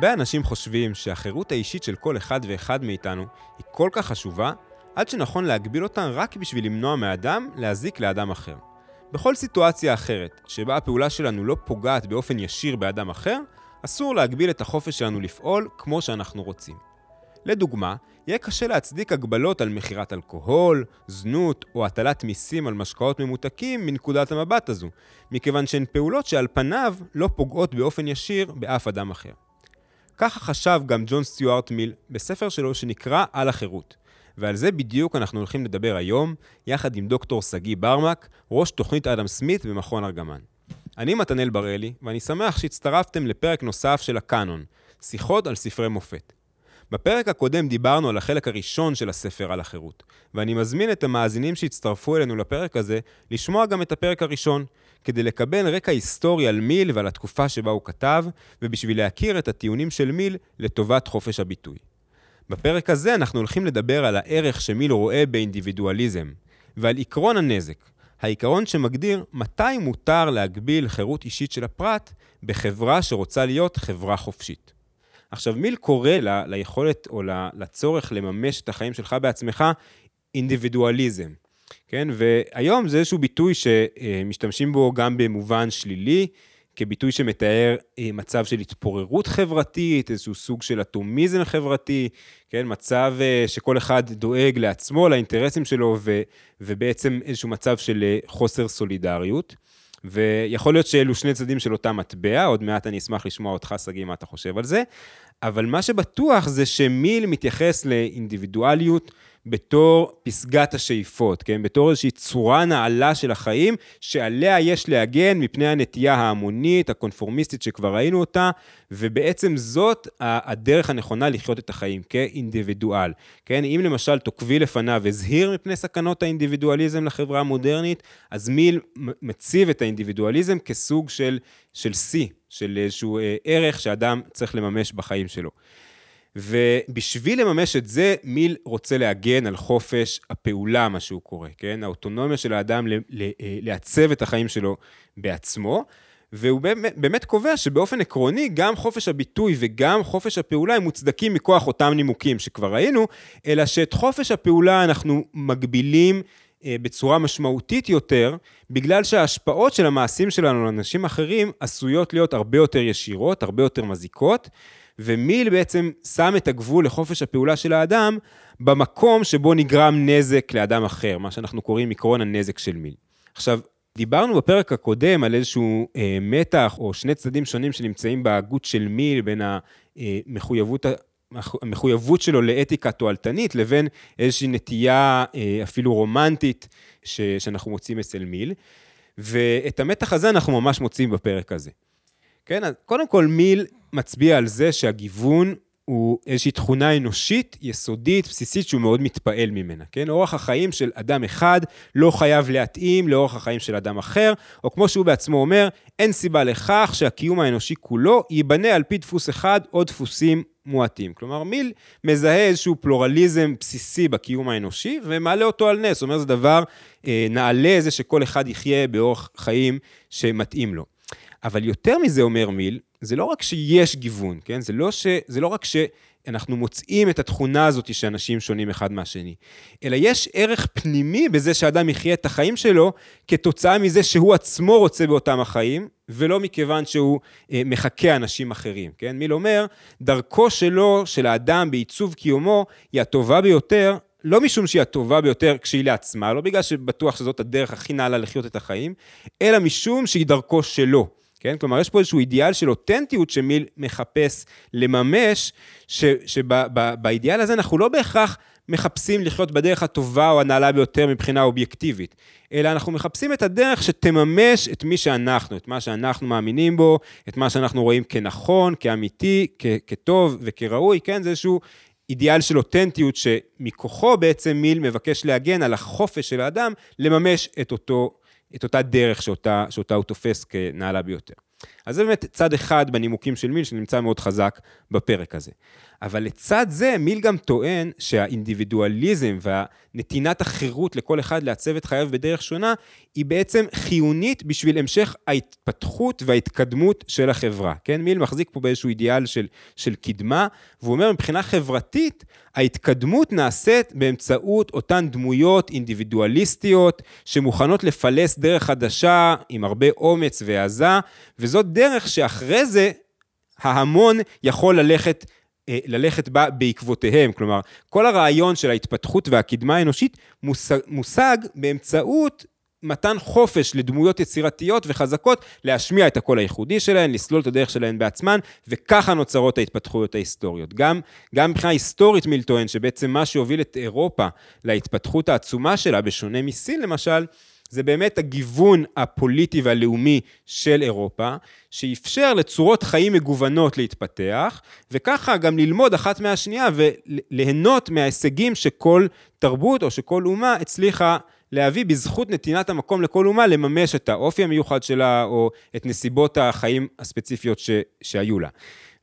הרבה אנשים חושבים שהחירות האישית של כל אחד ואחד מאיתנו היא כל כך חשובה, עד שנכון להגביל אותה רק בשביל למנוע מאדם להזיק לאדם אחר. בכל סיטואציה אחרת, שבה הפעולה שלנו לא פוגעת באופן ישיר באדם אחר, אסור להגביל את החופש שלנו לפעול כמו שאנחנו רוצים. לדוגמה, יהיה קשה להצדיק הגבלות על מכירת אלכוהול, זנות או הטלת מיסים על משקאות ממותקים מנקודת המבט הזו, מכיוון שהן פעולות שעל פניו לא פוגעות באופן ישיר באף אדם אחר. ככה חשב גם ג'ון סטיוארט מיל בספר שלו שנקרא על החירות. ועל זה בדיוק אנחנו הולכים לדבר היום, יחד עם דוקטור שגיא ברמק, ראש תוכנית אדם סמית במכון ארגמן. אני מתנאל בראלי, ואני שמח שהצטרפתם לפרק נוסף של הקאנון, שיחות על ספרי מופת. בפרק הקודם דיברנו על החלק הראשון של הספר על החירות, ואני מזמין את המאזינים שהצטרפו אלינו לפרק הזה לשמוע גם את הפרק הראשון, כדי לקבל רקע היסטורי על מיל ועל התקופה שבה הוא כתב, ובשביל להכיר את הטיעונים של מיל לטובת חופש הביטוי. בפרק הזה אנחנו הולכים לדבר על הערך שמיל רואה באינדיבידואליזם, ועל עקרון הנזק, העיקרון שמגדיר מתי מותר להגביל חירות אישית של הפרט בחברה שרוצה להיות חברה חופשית. עכשיו, מיל קורא ל, ליכולת או לצורך לממש את החיים שלך בעצמך אינדיבידואליזם, כן? והיום זה איזשהו ביטוי שמשתמשים בו גם במובן שלילי, כביטוי שמתאר אה, מצב של התפוררות חברתית, איזשהו סוג של אטומיזם חברתי, כן, מצב אה, שכל אחד דואג לעצמו, לאינטרסים שלו, ו, ובעצם איזשהו מצב של אה, חוסר סולידריות. ויכול להיות שאלו שני צדדים של אותה מטבע, עוד מעט אני אשמח לשמוע אותך, שגיא, מה אתה חושב על זה, אבל מה שבטוח זה שמיל מתייחס לאינדיבידואליות בתור פסגת השאיפות, כן? בתור איזושהי צורה נעלה של החיים, שעליה יש להגן מפני הנטייה ההמונית, הקונפורמיסטית שכבר ראינו אותה, ובעצם זאת הדרך הנכונה לחיות את החיים, כאינדיבידואל, כן? אם למשל תוקבי לפניו הזהיר מפני סכנות האינדיבידואליזם לחברה המודרנית, אז מיל מציב את האינדיבידואליזם כסוג של, של שיא, של איזשהו אה, ערך שאדם צריך לממש בחיים שלו. ובשביל לממש את זה, מיל רוצה להגן על חופש הפעולה, מה שהוא קורא, כן? האוטונומיה של האדם אה, לעצב את החיים שלו בעצמו, והוא באמת, באמת קובע שבאופן עקרוני, גם חופש הביטוי וגם חופש הפעולה הם מוצדקים מכוח אותם נימוקים שכבר ראינו, אלא שאת חופש הפעולה אנחנו מגבילים אה, בצורה משמעותית יותר, בגלל שההשפעות של המעשים שלנו לאנשים אחרים עשויות להיות הרבה יותר ישירות, הרבה יותר מזיקות, ומיל בעצם שם את הגבול לחופש הפעולה של האדם במקום שבו נגרם נזק לאדם אחר, מה שאנחנו קוראים עקרון הנזק של מיל. עכשיו, דיברנו בפרק הקודם על איזשהו אה, מתח או שני צדדים שונים שנמצאים בהגות של מיל בין המחויבות, המחויבות שלו לאתיקה תועלתנית לבין איזושהי נטייה אה, אפילו רומנטית ש, שאנחנו מוצאים אצל מיל. ואת המתח הזה אנחנו ממש מוצאים בפרק הזה. כן, אז קודם כל מיל מצביע על זה שהגיוון הוא איזושהי תכונה אנושית, יסודית, בסיסית, שהוא מאוד מתפעל ממנה, כן? אורח החיים של אדם אחד לא חייב להתאים לאורח החיים של אדם אחר, או כמו שהוא בעצמו אומר, אין סיבה לכך שהקיום האנושי כולו ייבנה על פי דפוס אחד או דפוסים מועטים. כלומר, מיל מזהה איזשהו פלורליזם בסיסי בקיום האנושי, ומעלה אותו על נס. זאת אומרת, זה דבר אה, נעלה, זה שכל אחד יחיה באורח חיים שמתאים לו. אבל יותר מזה, אומר מיל, זה לא רק שיש גיוון, כן? זה לא, ש... זה לא רק שאנחנו מוצאים את התכונה הזאת שאנשים שונים אחד מהשני, אלא יש ערך פנימי בזה שאדם יחיה את החיים שלו כתוצאה מזה שהוא עצמו רוצה באותם החיים, ולא מכיוון שהוא אה, מחכה אנשים אחרים, כן? מיל אומר, דרכו שלו, של האדם בעיצוב קיומו, היא הטובה ביותר, לא משום שהיא הטובה ביותר כשהיא לעצמה, לא בגלל שבטוח שזאת הדרך הכי נעלה לחיות את החיים, אלא משום שהיא דרכו שלו. כן? כלומר, יש פה איזשהו אידיאל של אותנטיות שמיל מחפש לממש, שבאידיאל הזה אנחנו לא בהכרח מחפשים לחיות בדרך הטובה או הנעלה ביותר מבחינה אובייקטיבית, אלא אנחנו מחפשים את הדרך שתממש את מי שאנחנו, את מה שאנחנו מאמינים בו, את מה שאנחנו רואים כנכון, כאמיתי, כטוב וכראוי, כן? זה איזשהו אידיאל של אותנטיות שמכוחו בעצם מיל מבקש להגן על החופש של האדם לממש את אותו את אותה דרך שאותה, שאותה הוא תופס כנעלה ביותר. אז זה באמת צד אחד בנימוקים של מיל שנמצא מאוד חזק בפרק הזה. אבל לצד זה, מיל גם טוען שהאינדיבידואליזם והנתינת החירות לכל אחד לעצב את חייו בדרך שונה, היא בעצם חיונית בשביל המשך ההתפתחות וההתקדמות של החברה. כן, מיל מחזיק פה באיזשהו אידיאל של, של קדמה, והוא אומר, מבחינה חברתית, ההתקדמות נעשית באמצעות אותן דמויות אינדיבידואליסטיות, שמוכנות לפלס דרך חדשה עם הרבה אומץ והעזה, וזאת דרך שאחרי זה ההמון יכול ללכת ללכת בה בעקבותיהם. כלומר, כל הרעיון של ההתפתחות והקדמה האנושית מושג, מושג באמצעות מתן חופש לדמויות יצירתיות וחזקות להשמיע את הקול הייחודי שלהן, לסלול את הדרך שלהן בעצמן, וככה נוצרות ההתפתחויות ההיסטוריות. גם, גם מבחינה היסטורית מיל טוען שבעצם מה שהוביל את אירופה להתפתחות העצומה שלה, בשונה מסין למשל, זה באמת הגיוון הפוליטי והלאומי של אירופה, שאפשר לצורות חיים מגוונות להתפתח, וככה גם ללמוד אחת מהשנייה וליהנות מההישגים שכל תרבות או שכל אומה הצליחה להביא בזכות נתינת המקום לכל אומה לממש את האופי המיוחד שלה או את נסיבות החיים הספציפיות ש, שהיו לה.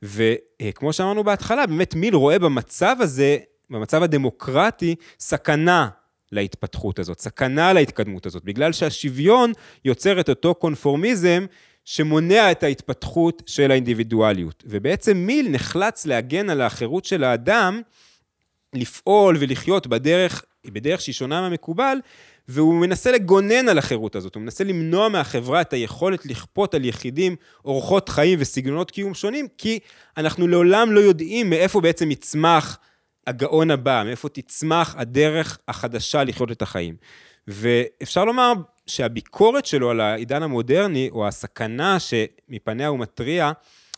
וכמו שאמרנו בהתחלה, באמת מיל רואה במצב הזה, במצב הדמוקרטי, סכנה להתפתחות הזאת, סכנה להתקדמות הזאת, בגלל שהשוויון יוצר את אותו קונפורמיזם שמונע את ההתפתחות של האינדיבידואליות. ובעצם מיל נחלץ להגן על החירות של האדם, לפעול ולחיות בדרך, בדרך שהיא שונה מהמקובל, והוא מנסה לגונן על החירות הזאת, הוא מנסה למנוע מהחברה את היכולת לכפות על יחידים אורחות חיים וסגנונות קיום שונים, כי אנחנו לעולם לא יודעים מאיפה בעצם יצמח הגאון הבא, מאיפה תצמח הדרך החדשה לחיות את החיים. ואפשר לומר שהביקורת שלו על העידן המודרני, או הסכנה שמפניה הוא מתריע,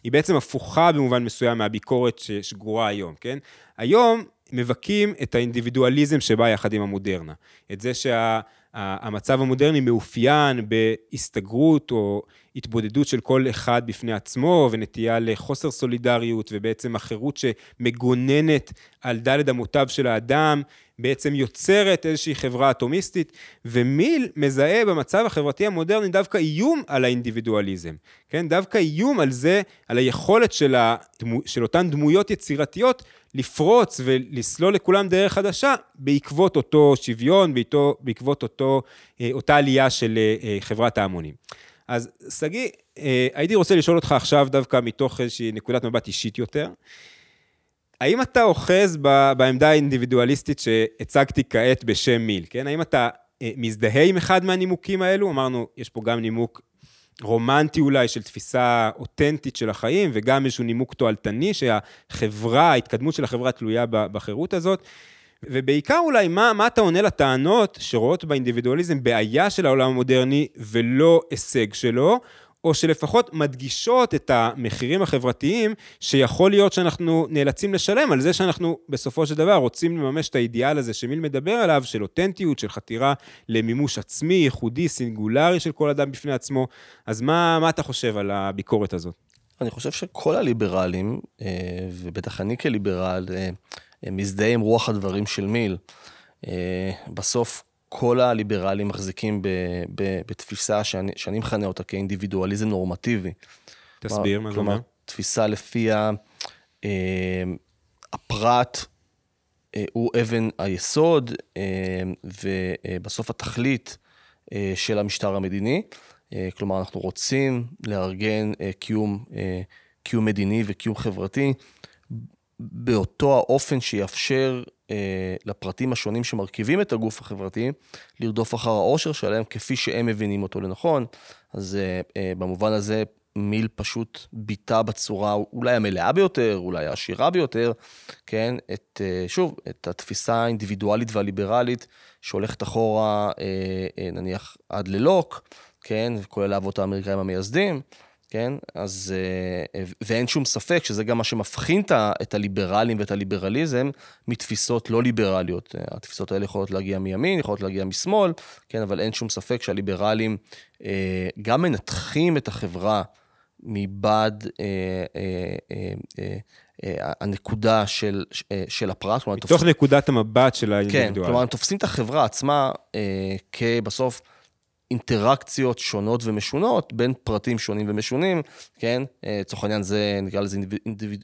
היא בעצם הפוכה במובן מסוים מהביקורת ששגורה היום, כן? היום מבכים את האינדיבידואליזם שבא יחד עם המודרנה. את זה שהמצב המודרני מאופיין בהסתגרות או התבודדות של כל אחד בפני עצמו ונטייה לחוסר סולידריות ובעצם החירות שמגוננת על דלת אמותיו של האדם, בעצם יוצרת איזושהי חברה אטומיסטית, ומיל מזהה במצב החברתי המודרני דווקא איום על האינדיבידואליזם, כן? דווקא איום על זה, על היכולת של, הדמו, של אותן דמויות יצירתיות לפרוץ ולסלול לכולם דרך חדשה בעקבות אותו שוויון, בעקבות אותו, אה, אותה עלייה של אה, אה, חברת ההמונים. אז שגיא, הייתי רוצה לשאול אותך עכשיו דווקא מתוך איזושהי נקודת מבט אישית יותר. האם אתה אוחז בעמדה האינדיבידואליסטית שהצגתי כעת בשם מיל, כן? האם אתה מזדהה עם אחד מהנימוקים האלו? אמרנו, יש פה גם נימוק רומנטי אולי של תפיסה אותנטית של החיים, וגם איזשהו נימוק תועלתני שהחברה, ההתקדמות של החברה תלויה בחירות הזאת. ובעיקר אולי, מה, מה אתה עונה לטענות שרואות באינדיבידואליזם בעיה של העולם המודרני ולא הישג שלו, או שלפחות מדגישות את המחירים החברתיים שיכול להיות שאנחנו נאלצים לשלם על זה שאנחנו בסופו של דבר רוצים לממש את האידיאל הזה שמיל מדבר עליו, של אותנטיות, של חתירה למימוש עצמי, ייחודי, סינגולרי של כל אדם בפני עצמו. אז מה, מה אתה חושב על הביקורת הזאת? אני חושב שכל הליברלים, אה, ובטח אני כליברל, אה, מזדהה עם רוח הדברים של מיל. אה, בסוף כל הליברלים מחזיקים ב, ב, בתפיסה שאני, שאני מכנה אותה כאינדיבידואליזם נורמטיבי. תסביר מה זה אומר. תפיסה לפיה אה, הפרט אה, הוא אבן היסוד, אה, ובסוף התכלית אה, של המשטר המדיני. אה, כלומר, אנחנו רוצים לארגן אה, קיום, אה, קיום מדיני וקיום חברתי באותו האופן שיאפשר אה, לפרטים השונים שמרכיבים את הגוף החברתי, לרדוף אחר העושר שלהם כפי שהם מבינים אותו לנכון. אז אה, אה, במובן הזה, מיל פשוט ביטא בצורה אולי המלאה ביותר, אולי העשירה ביותר, כן, את, אה, שוב, את התפיסה האינדיבידואלית והליברלית שהולכת אחורה, אה, אה, נניח, עד ללוק, כן, וכולל האבות האמריקאים המייסדים. כן? אז, אה, ואין שום ספק שזה גם מה שמבחין את הליברלים ואת הליברליזם מתפיסות לא ליברליות. התפיסות האלה יכולות להגיע מימין, יכולות להגיע משמאל, כן? אבל אין שום ספק שהליברלים אה, גם מנתחים את החברה מבעד אה, הנקודה של, של הפרט. מתוך תופס... נקודת המבט של האינדיבידואל. כן, כלומר, הם תופסים את החברה עצמה כבסוף... אינטראקציות שונות ומשונות בין פרטים שונים ומשונים, כן? לצורך העניין זה, נקרא לזה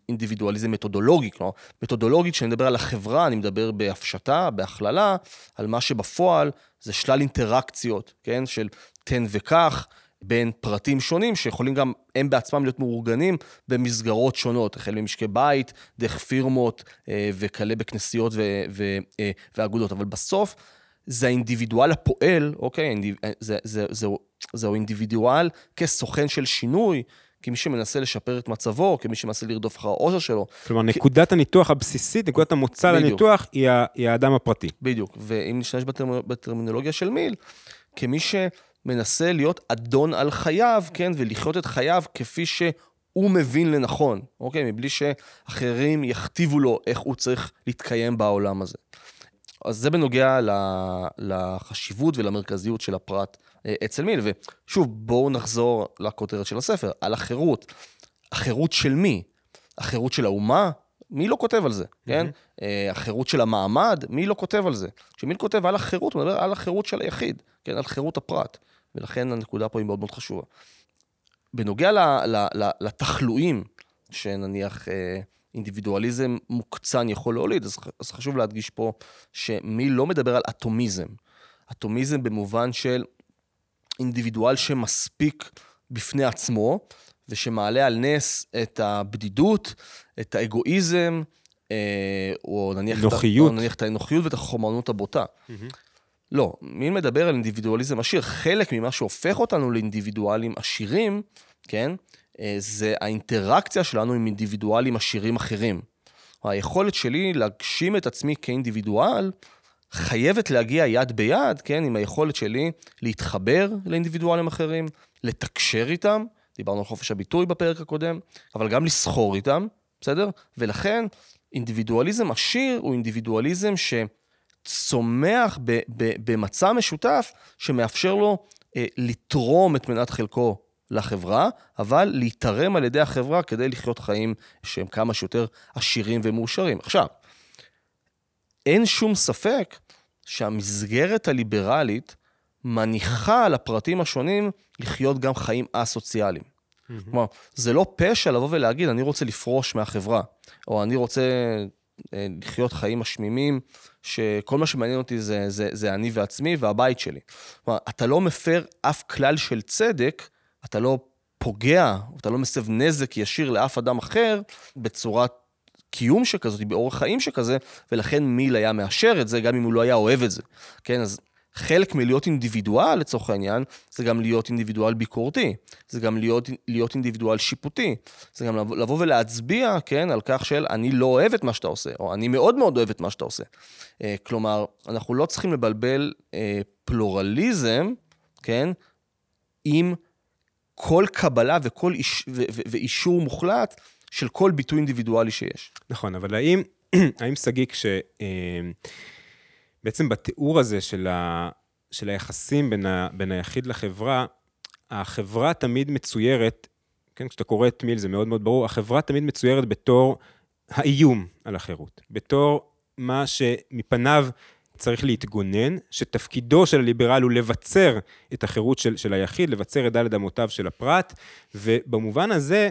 אינדיבידואליזם מתודולוגי, כלומר, מתודולוגית, כשאני מדבר על החברה, אני מדבר בהפשטה, בהכללה, על מה שבפועל זה שלל אינטראקציות, כן? של תן וקח. בין פרטים שונים שיכולים גם הם בעצמם להיות מאורגנים במסגרות שונות, החל ממשקי בית, דרך פירמות אה, וכלה בכנסיות אה, ואגודות. אבל בסוף זה האינדיבידואל הפועל, אוקיי? זה, זה, זה, זהו, זהו אינדיבידואל כסוכן של שינוי, כמי שמנסה לשפר את מצבו, כמי שמנסה לרדוף אחר העושר שלו. כלומר, כי... נקודת הניתוח הבסיסית, נקודת המוצא לניתוח, היא, היא האדם הפרטי. בדיוק, ואם נשתמש בטרמ... בטרמינולוגיה של מיל, כמי שמנסה להיות אדון על חייו, כן, ולחיות את חייו כפי שהוא מבין לנכון, אוקיי? מבלי שאחרים יכתיבו לו איך הוא צריך להתקיים בעולם הזה. אז זה בנוגע לחשיבות ולמרכזיות של הפרט אה, אצל מיל. ושוב, בואו נחזור לכותרת של הספר, על החירות. החירות של מי? החירות של האומה? מי לא כותב על זה, כן? Mm-hmm. החירות של המעמד? מי לא כותב על זה? כשמיל כותב על החירות, הוא מדבר על החירות של היחיד, כן? על חירות הפרט. ולכן הנקודה פה היא מאוד מאוד חשובה. בנוגע לתחלואים, שנניח אה, אינדיבידואליזם מוקצן יכול להוליד, אז, אז חשוב להדגיש פה שמי לא מדבר על אטומיזם. אטומיזם במובן של אינדיבידואל שמספיק בפני עצמו, ושמעלה על נס את הבדידות, את האגואיזם, אה, או נניח, נוחיות. את, או נניח את האנוכיות ואת החומרנות הבוטה. Mm-hmm. לא, מי מדבר על אינדיבידואליזם עשיר? חלק ממה שהופך אותנו לאינדיבידואלים עשירים, כן? אה, זה האינטראקציה שלנו עם אינדיבידואלים עשירים אחרים. היכולת שלי להגשים את עצמי כאינדיבידואל חייבת להגיע יד ביד, כן, עם היכולת שלי להתחבר לאינדיבידואלים אחרים, לתקשר איתם, דיברנו על חופש הביטוי בפרק הקודם, אבל גם לסחור איתם, בסדר? ולכן אינדיבידואליזם עשיר הוא אינדיבידואליזם שצומח במצע משותף שמאפשר לו אה, לתרום את מנת חלקו לחברה, אבל להתערם על ידי החברה כדי לחיות חיים שהם כמה שיותר עשירים ומאושרים. עכשיו, אין שום ספק שהמסגרת הליברלית מניחה לפרטים השונים לחיות גם חיים א-סוציאליים. Mm-hmm. כלומר, זה לא פשע לבוא ולהגיד, אני רוצה לפרוש מהחברה, או אני רוצה אה, לחיות חיים משמימים, שכל מה שמעניין אותי זה, זה, זה אני ועצמי והבית שלי. כלומר, אתה לא מפר אף כלל של צדק אתה לא פוגע, אתה לא מסב נזק ישיר לאף אדם אחר בצורת קיום שכזאת, באורח חיים שכזה, ולכן מיל היה מאשר את זה, גם אם הוא לא היה אוהב את זה. כן, אז חלק מלהיות אינדיבידואל, לצורך העניין, זה גם להיות אינדיבידואל ביקורתי, זה גם להיות, להיות אינדיבידואל שיפוטי, זה גם לבוא ולהצביע, כן, על כך של אני לא אוהב את מה שאתה עושה, או אני מאוד מאוד אוהב את מה שאתה עושה. אה, כלומר, אנחנו לא צריכים לבלבל אה, פלורליזם, כן, עם כל קבלה וכל איש, ו, ו, ואישור מוחלט של כל ביטוי אינדיבידואלי שיש. נכון, אבל האם, האם שגיא, כש... אה, בתיאור הזה של, ה, של היחסים בין, ה, בין היחיד לחברה, החברה תמיד מצוירת, כן, כשאתה קורא את מיל זה מאוד מאוד ברור, החברה תמיד מצוירת בתור האיום על החירות, בתור מה שמפניו צריך להתגונן, שתפקידו של הליברל הוא לבצר את החירות של, של היחיד, לבצר את דלת אמותיו של הפרט, ובמובן הזה,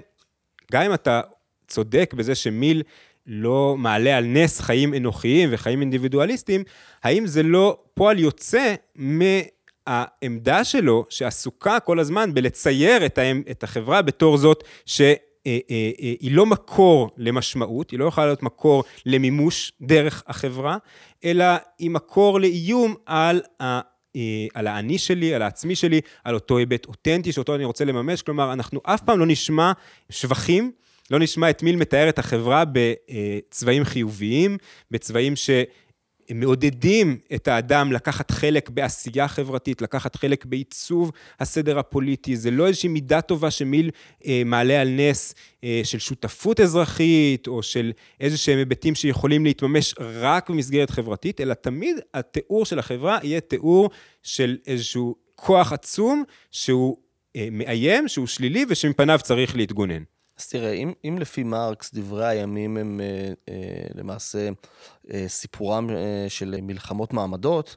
גם אם אתה צודק בזה שמיל לא מעלה על נס חיים אנוכיים וחיים אינדיבידואליסטיים, האם זה לא פועל יוצא מהעמדה שלו, שעסוקה כל הזמן בלצייר את החברה בתור זאת ש... אה, אה, אה, היא לא מקור למשמעות, היא לא יכולה להיות מקור למימוש דרך החברה, אלא היא מקור לאיום על ה... על האני שלי, על העצמי שלי, על אותו היבט אותנטי שאותו אני רוצה לממש. כלומר, אנחנו אף פעם לא נשמע שבחים, לא נשמע את מיל מתאר את החברה בצבעים חיוביים, בצבעים ש... מעודדים את האדם לקחת חלק בעשייה חברתית, לקחת חלק בעיצוב הסדר הפוליטי. זה לא איזושהי מידה טובה שמיל אה, מעלה על נס אה, של שותפות אזרחית, או של איזה שהם היבטים שיכולים להתממש רק במסגרת חברתית, אלא תמיד התיאור של החברה יהיה תיאור של איזשהו כוח עצום שהוא אה, מאיים, שהוא שלילי ושמפניו צריך להתגונן. אז תראה, אם, אם לפי מרקס דברי הימים הם אה, אה, למעשה אה, סיפורם אה, של מלחמות מעמדות,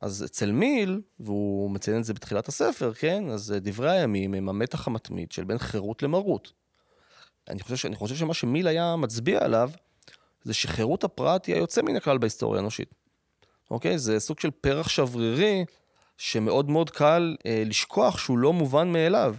אז אצל מיל, והוא מציין את זה בתחילת הספר, כן? אז דברי הימים הם המתח המתמיד של בין חירות למרות. אני חושב, אני חושב שמה שמיל היה מצביע עליו, זה שחירות הפרט היא היוצא מן הכלל בהיסטוריה האנושית. אוקיי? זה סוג של פרח שברירי, שמאוד מאוד קל אה, לשכוח שהוא לא מובן מאליו.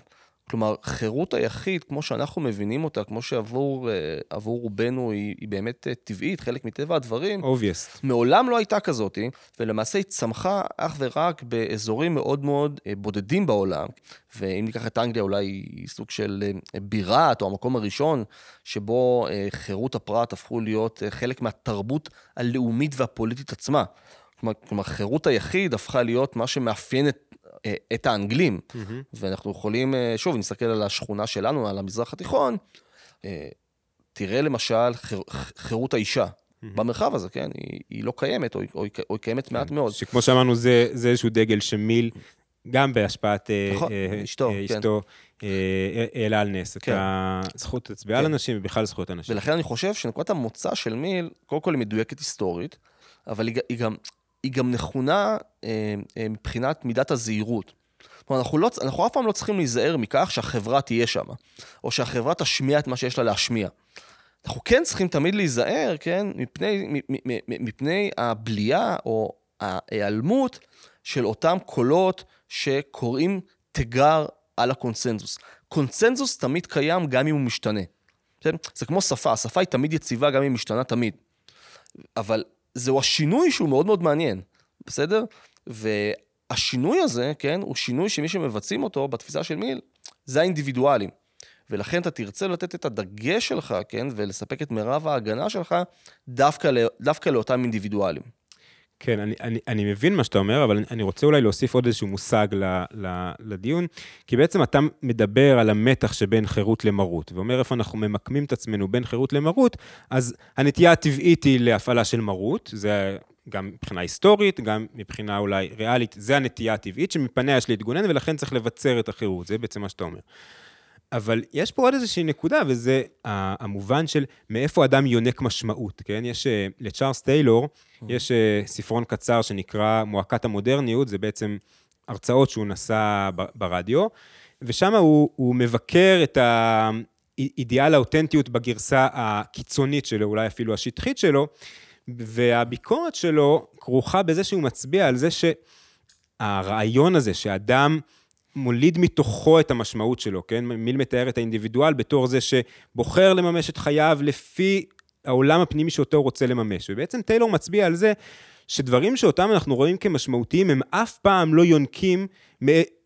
כלומר, חירות היחיד, כמו שאנחנו מבינים אותה, כמו שעבור אה, רובנו היא, היא באמת אה, טבעית, חלק מטבע הדברים, Obvious. מעולם לא הייתה כזאת, ולמעשה היא צמחה אך ורק באזורים מאוד מאוד אה, בודדים בעולם. ואם ניקח את אנגליה, אולי היא סוג של בירת, או המקום הראשון, שבו חירות הפרט הפכו להיות חלק מהתרבות הלאומית והפוליטית עצמה. כלומר, כלומר, חירות היחיד הפכה להיות מה שמאפיין את את האנגלים. Mm-hmm. ואנחנו יכולים, אה, שוב, נסתכל על השכונה שלנו, על המזרח התיכון, אה, תראה למשל חיר, חירות האישה. Mm-hmm. במרחב הזה, כן? היא, היא לא קיימת, או, או, או היא קיימת כן. מעט מאוד. שכמו שאמרנו, זה, זה איזשהו דגל שמיל, גם בהשפעת נכון, אה, אשתו, אה, כן. אשתו העלה על נס כן. את הזכות להצביע כן. על אנשים ובכלל זכויות אנשים. ולכן אני חושב שנקודת המוצא של מיל, קודם כל היא מדויקת היסטורית, אבל היא, היא גם, היא גם נכונה אה, אה, מבחינת מידת הזהירות. כלומר, אנחנו, לא, אנחנו אף פעם לא צריכים להיזהר מכך שהחברה תהיה שם, או שהחברה תשמיע את מה שיש לה להשמיע. אנחנו כן צריכים תמיד להיזהר, כן, מפני, מפני הבלייה או ההיעלמות של אותם קולות שקוראים תיגר על הקונצנזוס. קונצנזוס תמיד קיים גם אם הוא משתנה. זה כמו שפה, השפה היא תמיד יציבה גם אם היא משתנה תמיד. אבל זהו השינוי שהוא מאוד מאוד מעניין, בסדר? והשינוי הזה, כן, הוא שינוי שמי שמבצעים אותו בתפיסה של מיל, זה האינדיבידואלים. ולכן אתה תרצה לתת את הדגש שלך, כן, ולספק את מירב ההגנה שלך דווקא, דווקא לאותם אינדיבידואלים. כן, אני, אני, אני מבין מה שאתה אומר, אבל אני רוצה אולי להוסיף עוד איזשהו מושג ל, ל, לדיון, כי בעצם אתה מדבר על המתח שבין חירות למרות, ואומר איפה אנחנו ממקמים את עצמנו בין חירות למרות, אז הנטייה הטבעית היא להפעלה של מרות, זה גם מבחינה היסטורית, גם מבחינה אולי ריאלית, זה הנטייה הטבעית שמפניה יש להתגונן, ולכן צריך לבצר את החירות, זה בעצם מה שאתה אומר. אבל יש פה עוד איזושהי נקודה, וזה המובן של מאיפה אדם יונק משמעות, כן? יש, אה, לצ'ארלס טיילור, יש אה, ספרון קצר שנקרא מועקת המודרניות, זה בעצם הרצאות שהוא נשא ברדיו, ושם הוא, הוא מבקר את האידיאל האותנטיות בגרסה הקיצונית שלו, אולי אפילו השטחית שלו, והביקורת שלו כרוכה בזה שהוא מצביע על זה שהרעיון הזה שאדם... מוליד מתוכו את המשמעות שלו, כן? מיל מתאר את האינדיבידואל בתור זה שבוחר לממש את חייו לפי העולם הפנימי שאותו הוא רוצה לממש. ובעצם טיילור מצביע על זה שדברים שאותם אנחנו רואים כמשמעותיים, הם אף פעם לא יונקים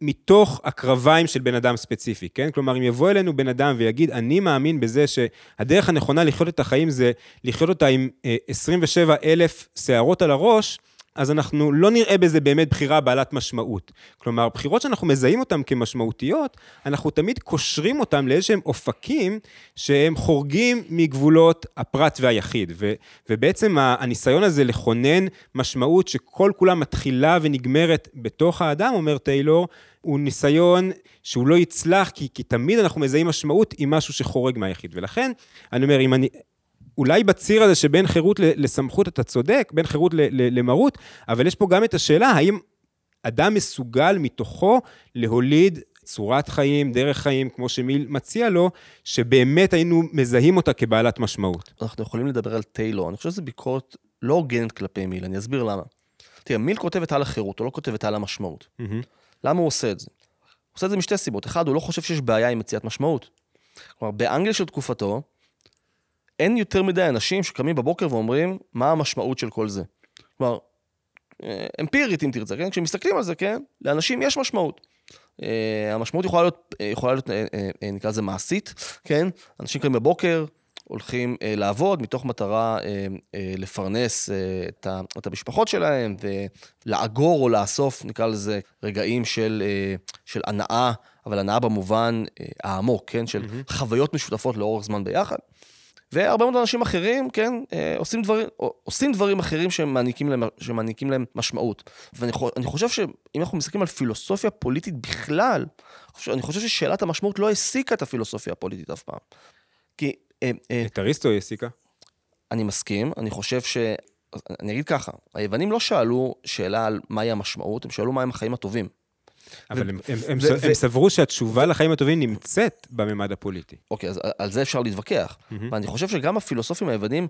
מתוך הקרביים של בן אדם ספציפי, כן? כלומר, אם יבוא אלינו בן אדם ויגיד, אני מאמין בזה שהדרך הנכונה לחיות את החיים זה לחיות אותה עם 27 אה, אלף שערות על הראש, אז אנחנו לא נראה בזה באמת בחירה בעלת משמעות. כלומר, בחירות שאנחנו מזהים אותן כמשמעותיות, אנחנו תמיד קושרים אותן לאיזשהם אופקים שהם חורגים מגבולות הפרט והיחיד. ו, ובעצם הניסיון הזה לכונן משמעות שכל כולה מתחילה ונגמרת בתוך האדם, אומר טיילור, הוא ניסיון שהוא לא יצלח, כי, כי תמיד אנחנו מזהים משמעות עם משהו שחורג מהיחיד. ולכן, אני אומר, אם אני, אולי בציר הזה שבין חירות לסמכות אתה צודק, בין חירות למרות, אבל יש פה גם את השאלה, האם אדם מסוגל מתוכו להוליד צורת חיים, דרך חיים, כמו שמיל מציע לו, שבאמת היינו מזהים אותה כבעלת משמעות. אנחנו יכולים לדבר על טיילור, אני חושב שזו ביקורת לא הוגנת כלפי מיל, אני אסביר למה. תראה, מיל כותב את על החירות, הוא לא כותב את על המשמעות. Mm-hmm. למה הוא עושה את זה? הוא עושה את זה משתי סיבות. אחד, הוא לא חושב שיש בעיה עם מציאת משמעות. כלומר, באנגליה של תקופתו, אין יותר מדי אנשים שקמים בבוקר ואומרים, מה המשמעות של כל זה. כלומר, אה, אמפירית אם תרצה, כן? כשמסתכלים על זה, כן? לאנשים יש משמעות. Uh, המשמעות יכולה להיות, אה, יכולה להיות, נקרא לזה מעשית, כן? אנשים קמים בבוקר, הולכים לעבוד מתוך מטרה לפרנס את, ה, את המשפחות שלהם ולאגור או לאסוף, נקרא לזה, רגעים של, של הנאה, אבל הנאה במובן העמוק, כן? של mm-hmm. חוויות משותפות לאורך זמן ביחד. והרבה מאוד אנשים אחרים, כן, אה, עושים דברים, עושים דברים אחרים שמעניקים להם, שמעניקים להם משמעות. ואני חושב שאם אנחנו מסתכלים על פילוסופיה פוליטית בכלל, אני חושב ששאלת המשמעות לא העסיקה את הפילוסופיה הפוליטית אף פעם. כי... אה, אה, את אריסטו היא העסיקה. אני מסכים, אני חושב ש... אני אגיד ככה, היוונים לא שאלו שאלה על מהי המשמעות, הם שאלו מהם החיים הטובים. אבל הם, הם, הם, ו- הם ו- סברו שהתשובה לחיים הטובים נמצאת בממד הפוליטי. אוקיי, אז על זה אפשר להתווכח. ואני חושב שגם הפילוסופים היוונים,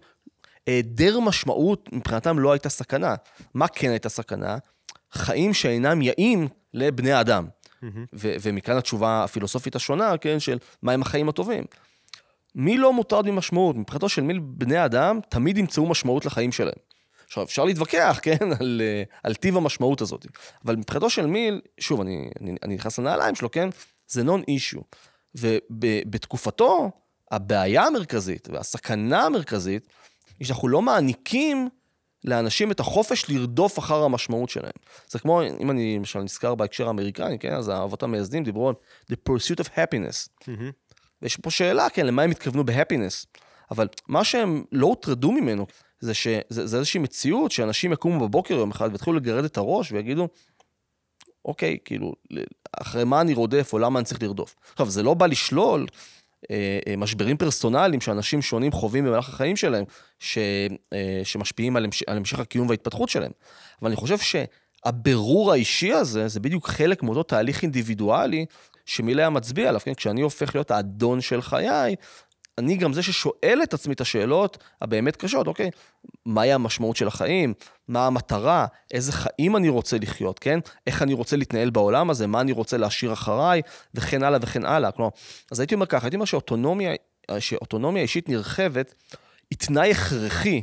היעדר משמעות מבחינתם לא הייתה סכנה. מה כן הייתה סכנה? חיים שאינם יאים לבני אדם. ו- ומכאן התשובה הפילוסופית השונה, כן, של מהם החיים הטובים. מי לא מוטרד ממשמעות? מבחינתו של מי בני אדם תמיד ימצאו משמעות לחיים שלהם. עכשיו, אפשר להתווכח, כן, על, אה, על טיב המשמעות הזאת. אבל מבחינתו של מיל, שוב, אני, אני, אני נכנס לנעליים שלו, כן, זה נון אישו. ובתקופתו, הבעיה המרכזית והסכנה המרכזית, היא שאנחנו לא מעניקים לאנשים את החופש לרדוף אחר המשמעות שלהם. זה כמו, אם אני למשל נזכר בהקשר האמריקני, כן, אז האבות המייסדים דיברו על the pursuit of happiness. מהמם. ויש פה שאלה, כן, למה הם התכוונו בהפינס. אבל מה שהם לא הוטרדו ממנו, זה שזה זה איזושהי מציאות שאנשים יקומו בבוקר יום אחד ויתחילו לגרד את הראש ויגידו, אוקיי, כאילו, אחרי מה אני רודף או למה אני צריך לרדוף. עכשיו, זה לא בא לשלול אה, אה, משברים פרסונליים שאנשים שונים חווים במהלך החיים שלהם, ש, אה, שמשפיעים על, המש, על המשך הקיום וההתפתחות שלהם. אבל אני חושב שהבירור האישי הזה, זה בדיוק חלק מאותו תהליך אינדיבידואלי שמילה מצביע עליו, כן? כשאני הופך להיות האדון של חיי, אני גם זה ששואל את עצמי את השאלות הבאמת קשות, אוקיי? מהי המשמעות של החיים? מה המטרה? איזה חיים אני רוצה לחיות, כן? איך אני רוצה להתנהל בעולם הזה? מה אני רוצה להשאיר אחריי? וכן הלאה וכן הלאה. כלומר, אז הייתי אומר ככה, הייתי אומר שאוטונומיה, שאוטונומיה אישית נרחבת היא תנאי הכרחי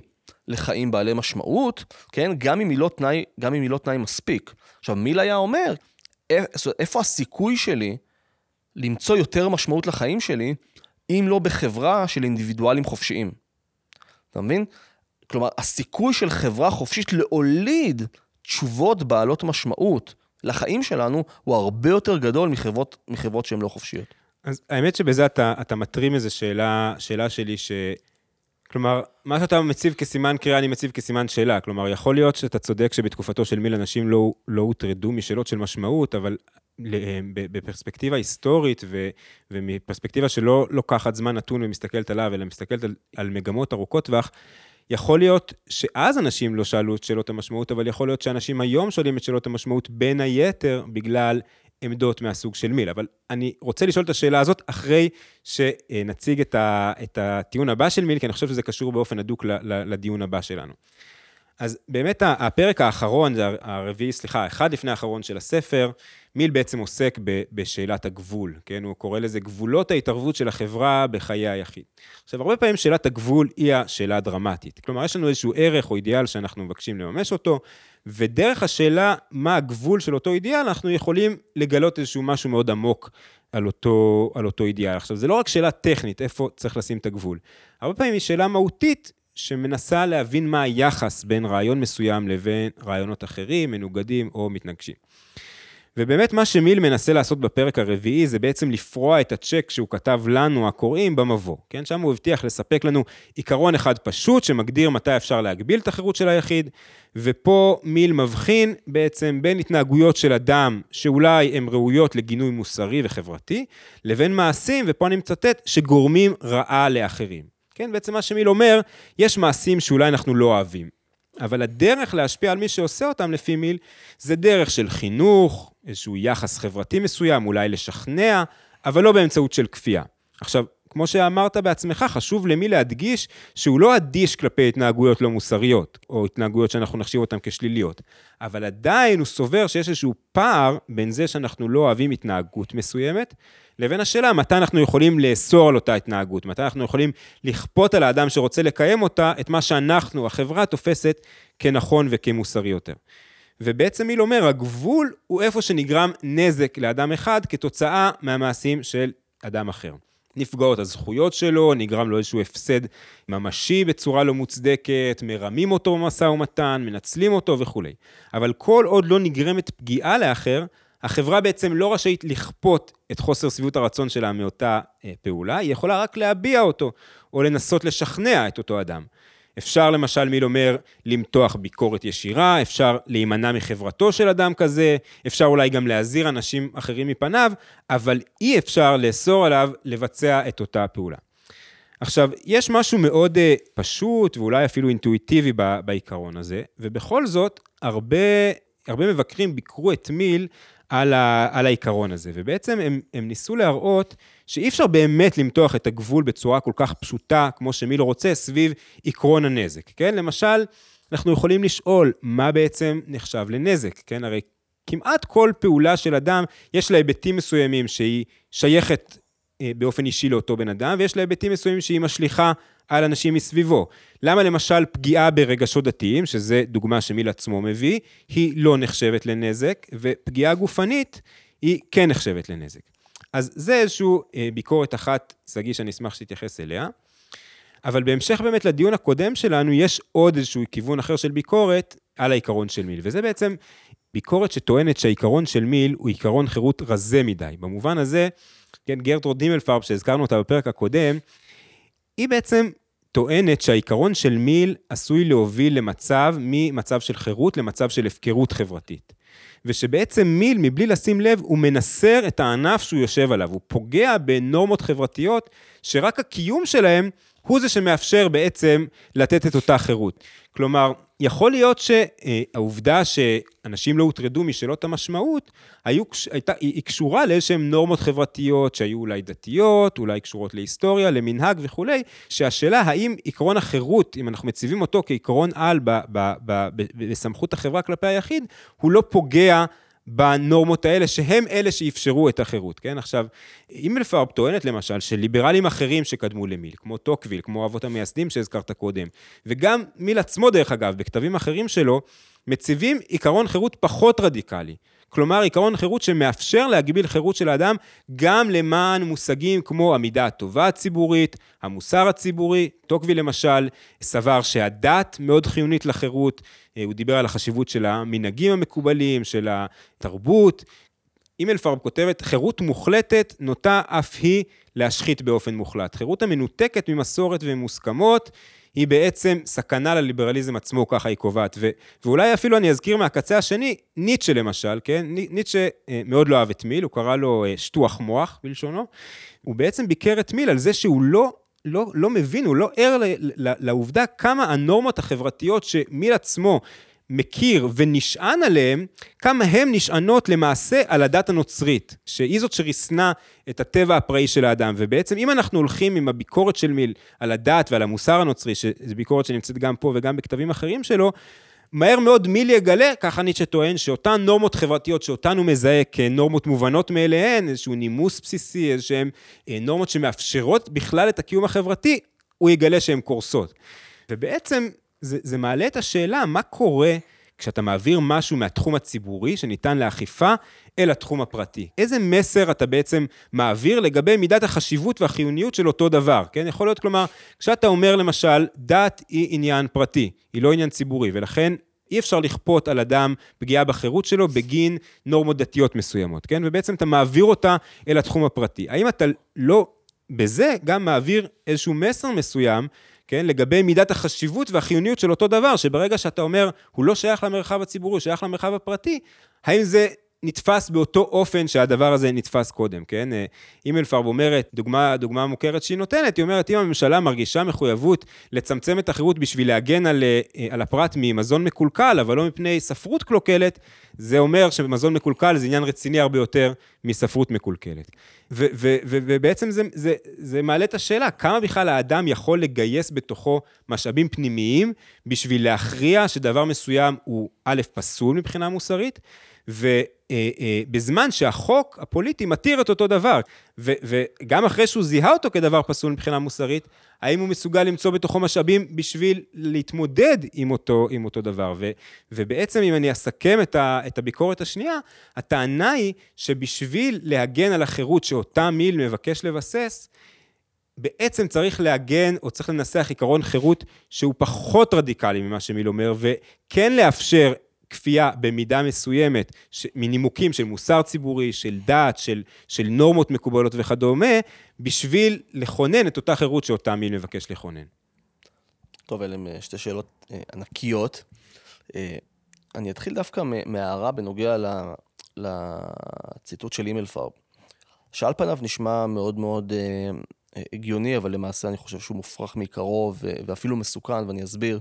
לחיים בעלי משמעות, כן? גם אם היא לא תנאי, גם אם היא לא תנאי מספיק. עכשיו, מיל היה אומר, איפה הסיכוי שלי למצוא יותר משמעות לחיים שלי, אם לא בחברה של אינדיבידואלים חופשיים. אתה מבין? כלומר, הסיכוי של חברה חופשית להוליד תשובות בעלות משמעות לחיים שלנו, הוא הרבה יותר גדול מחברות, מחברות שהן לא חופשיות. אז האמת שבזה אתה, אתה מטרים איזו שאלה, שאלה שלי, ש... כלומר, מה שאתה מציב כסימן קריאה, אני מציב כסימן שאלה. כלומר, יכול להיות שאתה צודק שבתקופתו של מיל אנשים לא, לא הוטרדו משאלות של משמעות, אבל בפרספקטיבה היסטורית ו, ומפרספקטיבה שלא לוקחת זמן נתון ומסתכלת עליו, אלא מסתכלת על, על מגמות ארוכות טווח, יכול להיות שאז אנשים לא שאלו את שאלות המשמעות, אבל יכול להיות שאנשים היום שואלים את שאלות המשמעות בין היתר בגלל עמדות מהסוג של מיל. אבל אני רוצה לשאול את השאלה הזאת אחרי שנציג את, ה, את הטיעון הבא של מיל, כי אני חושב שזה קשור באופן הדוק לדיון הבא שלנו. אז באמת הפרק האחרון, זה הרביעי, סליחה, אחד לפני האחרון של הספר, מיל בעצם עוסק בשאלת הגבול, כן? הוא קורא לזה גבולות ההתערבות של החברה בחיי היחיד. עכשיו, הרבה פעמים שאלת הגבול היא השאלה הדרמטית. כלומר, יש לנו איזשהו ערך או אידיאל שאנחנו מבקשים לממש אותו, ודרך השאלה מה הגבול של אותו אידיאל, אנחנו יכולים לגלות איזשהו משהו מאוד עמוק על אותו, על אותו אידיאל. עכשיו, זה לא רק שאלה טכנית, איפה צריך לשים את הגבול. הרבה פעמים היא שאלה מהותית, שמנסה להבין מה היחס בין רעיון מסוים לבין רעיונות אחרים, מנוגדים או מתנגשים. ובאמת מה שמיל מנסה לעשות בפרק הרביעי זה בעצם לפרוע את הצ'ק שהוא כתב לנו, הקוראים, במבוא. כן? שם הוא הבטיח לספק לנו עיקרון אחד פשוט שמגדיר מתי אפשר להגביל את החירות של היחיד, ופה מיל מבחין בעצם בין התנהגויות של אדם שאולי הן ראויות לגינוי מוסרי וחברתי, לבין מעשים, ופה אני מצטט, שגורמים רעה לאחרים. כן, בעצם מה שמיל אומר, יש מעשים שאולי אנחנו לא אוהבים. אבל הדרך להשפיע על מי שעושה אותם לפי מיל, זה דרך של חינוך, איזשהו יחס חברתי מסוים, אולי לשכנע, אבל לא באמצעות של כפייה. עכשיו, כמו שאמרת בעצמך, חשוב למי להדגיש שהוא לא אדיש כלפי התנהגויות לא מוסריות, או התנהגויות שאנחנו נחשיב אותן כשליליות, אבל עדיין הוא סובר שיש איזשהו פער בין זה שאנחנו לא אוהבים התנהגות מסוימת, לבין השאלה מתי אנחנו יכולים לאסור על אותה התנהגות, מתי אנחנו יכולים לכפות על האדם שרוצה לקיים אותה את מה שאנחנו, החברה, תופסת כנכון וכמוסרי יותר. ובעצם מיל אומר, הגבול הוא איפה שנגרם נזק לאדם אחד כתוצאה מהמעשים של אדם אחר. נפגעות הזכויות שלו, נגרם לו איזשהו הפסד ממשי בצורה לא מוצדקת, מרמים אותו במשא ומתן, מנצלים אותו וכולי. אבל כל עוד לא נגרמת פגיעה לאחר, החברה בעצם לא רשאית לכפות את חוסר שביעות הרצון שלה מאותה אה, פעולה, היא יכולה רק להביע אותו, או לנסות לשכנע את אותו אדם. אפשר למשל, מיל אומר, למתוח ביקורת ישירה, אפשר להימנע מחברתו של אדם כזה, אפשר אולי גם להזהיר אנשים אחרים מפניו, אבל אי אפשר לאסור עליו לבצע את אותה פעולה. עכשיו, יש משהו מאוד uh, פשוט ואולי אפילו אינטואיטיבי ב, בעיקרון הזה, ובכל זאת, הרבה, הרבה מבקרים ביקרו את מיל על, ה, על העיקרון הזה, ובעצם הם, הם ניסו להראות שאי אפשר באמת למתוח את הגבול בצורה כל כך פשוטה, כמו שמיל רוצה, סביב עקרון הנזק, כן? למשל, אנחנו יכולים לשאול מה בעצם נחשב לנזק, כן? הרי כמעט כל פעולה של אדם, יש לה היבטים מסוימים שהיא שייכת באופן אישי לאותו בן אדם, ויש לה היבטים מסוימים שהיא משליכה על אנשים מסביבו. למה למשל פגיעה ברגשות דתיים, שזה דוגמה שמיל עצמו מביא, היא לא נחשבת לנזק, ופגיעה גופנית היא כן נחשבת לנזק. אז זה איזושהי אה, ביקורת אחת, שגיא, שאני אשמח שתתייחס אליה. אבל בהמשך באמת לדיון הקודם שלנו, יש עוד איזשהו כיוון אחר של ביקורת על העיקרון של מיל, וזה בעצם ביקורת שטוענת שהעיקרון של מיל הוא עיקרון חירות רזה מדי. במובן הזה, כן, גרטרוד דימלפרב, שהזכרנו אותה בפרק הקודם, היא בעצם טוענת שהעיקרון של מיל עשוי להוביל למצב, ממצב של חירות למצב של הפקרות חברתית. ושבעצם מיל, מבלי לשים לב, הוא מנסר את הענף שהוא יושב עליו, הוא פוגע בנורמות חברתיות שרק הקיום שלהם הוא זה שמאפשר בעצם לתת את אותה חירות. כלומר, יכול להיות שהעובדה שאנשים לא הוטרדו משאלות המשמעות, היו, הייתה, היא קשורה לאיזשהן נורמות חברתיות שהיו אולי דתיות, אולי קשורות להיסטוריה, למנהג וכולי, שהשאלה האם עקרון החירות, אם אנחנו מציבים אותו כעקרון על בסמכות החברה כלפי היחיד, הוא לא פוגע בנורמות האלה, שהם אלה שאפשרו את החירות, כן? עכשיו, הימלפרב טוענת למשל שליברלים אחרים שקדמו למיל, כמו טוקוויל, כמו אבות המייסדים שהזכרת קודם, וגם מיל עצמו, דרך אגב, בכתבים אחרים שלו, מציבים עיקרון חירות פחות רדיקלי. כלומר, עיקרון חירות שמאפשר להגביל חירות של האדם גם למען מושגים כמו המידה הטובה הציבורית, המוסר הציבורי. טוקוויל למשל סבר שהדת מאוד חיונית לחירות, אה, הוא דיבר על החשיבות של המנהגים המקובלים, של התרבות. אימלפרב כותבת, חירות מוחלטת נוטה אף היא להשחית באופן מוחלט. חירות המנותקת ממסורת ומוסכמות היא בעצם סכנה לליברליזם עצמו, ככה היא קובעת. ו, ואולי אפילו אני אזכיר מהקצה השני, ניטשה למשל, כן? ניטשה אה, מאוד לא אהב את מיל, הוא קרא לו אה, שטוח מוח בלשונו. הוא בעצם ביקר את מיל על זה שהוא לא לא, לא מבין, הוא לא ער לעובדה כמה הנורמות החברתיות שמיל עצמו מכיר ונשען עליהן, כמה הן נשענות למעשה על הדת הנוצרית, שהיא זאת שריסנה את הטבע הפראי של האדם. ובעצם אם אנחנו הולכים עם הביקורת של מיל על הדת ועל המוסר הנוצרי, שזו ביקורת שנמצאת גם פה וגם בכתבים אחרים שלו, מהר מאוד מיל יגלה, ככה ניטשה טוען, שאותן נורמות חברתיות שאותן הוא מזהה כנורמות מובנות מאליהן, איזשהו נימוס בסיסי, איזשהן אה, נורמות שמאפשרות בכלל את הקיום החברתי, הוא יגלה שהן קורסות. ובעצם זה, זה מעלה את השאלה, מה קורה כשאתה מעביר משהו מהתחום הציבורי שניתן לאכיפה אל התחום הפרטי. איזה מסר אתה בעצם מעביר לגבי מידת החשיבות והחיוניות של אותו דבר, כן? יכול להיות, כלומר, כשאתה אומר למשל, דת היא עניין פרטי, היא לא עניין ציבורי, ולכן אי אפשר לכפות על אדם פגיעה בחירות שלו בגין נורמות דתיות מסוימות, כן? ובעצם אתה מעביר אותה אל התחום הפרטי. האם אתה לא בזה גם מעביר איזשהו מסר מסוים כן, לגבי מידת החשיבות והחיוניות של אותו דבר, שברגע שאתה אומר, הוא לא שייך למרחב הציבורי, הוא שייך למרחב הפרטי, האם זה נתפס באותו אופן שהדבר הזה נתפס קודם, כן? אימלפרב אומרת, דוגמה, דוגמה מוכרת שהיא נותנת, היא אומרת, אם הממשלה מרגישה מחויבות לצמצם את החירות בשביל להגן על, אה, על הפרט ממזון מקולקל, אבל לא מפני ספרות קלוקלת, זה אומר שמזון מקולקל זה עניין רציני הרבה יותר מספרות מקולקלת. ו- ו- ו- ובעצם זה, זה, זה מעלה את השאלה, כמה בכלל האדם יכול לגייס בתוכו משאבים פנימיים בשביל להכריע שדבר מסוים הוא א', פסול מבחינה מוסרית, ובזמן שהחוק הפוליטי מתיר את אותו דבר, ו, וגם אחרי שהוא זיהה אותו כדבר פסול מבחינה מוסרית, האם הוא מסוגל למצוא בתוכו משאבים בשביל להתמודד עם אותו, עם אותו דבר. ו, ובעצם אם אני אסכם את, ה, את הביקורת השנייה, הטענה היא שבשביל להגן על החירות שאותה מיל מבקש לבסס, בעצם צריך להגן, או צריך לנסח עיקרון חירות שהוא פחות רדיקלי ממה שמיל אומר, וכן לאפשר כפייה במידה מסוימת, ש, מנימוקים של מוסר ציבורי, של דת, של, של נורמות מקובלות וכדומה, בשביל לכונן את אותה חירות שאותה מיל מבקש לכונן. טוב, אלה אה, שתי שאלות אה, ענקיות. אה, אני אתחיל דווקא מהערה בנוגע לציטוט של אימל פארב, שעל פניו נשמע מאוד מאוד הגיוני, אבל למעשה אני חושב שהוא מופרך מעיקרו ואפילו מסוכן, ואני אסביר.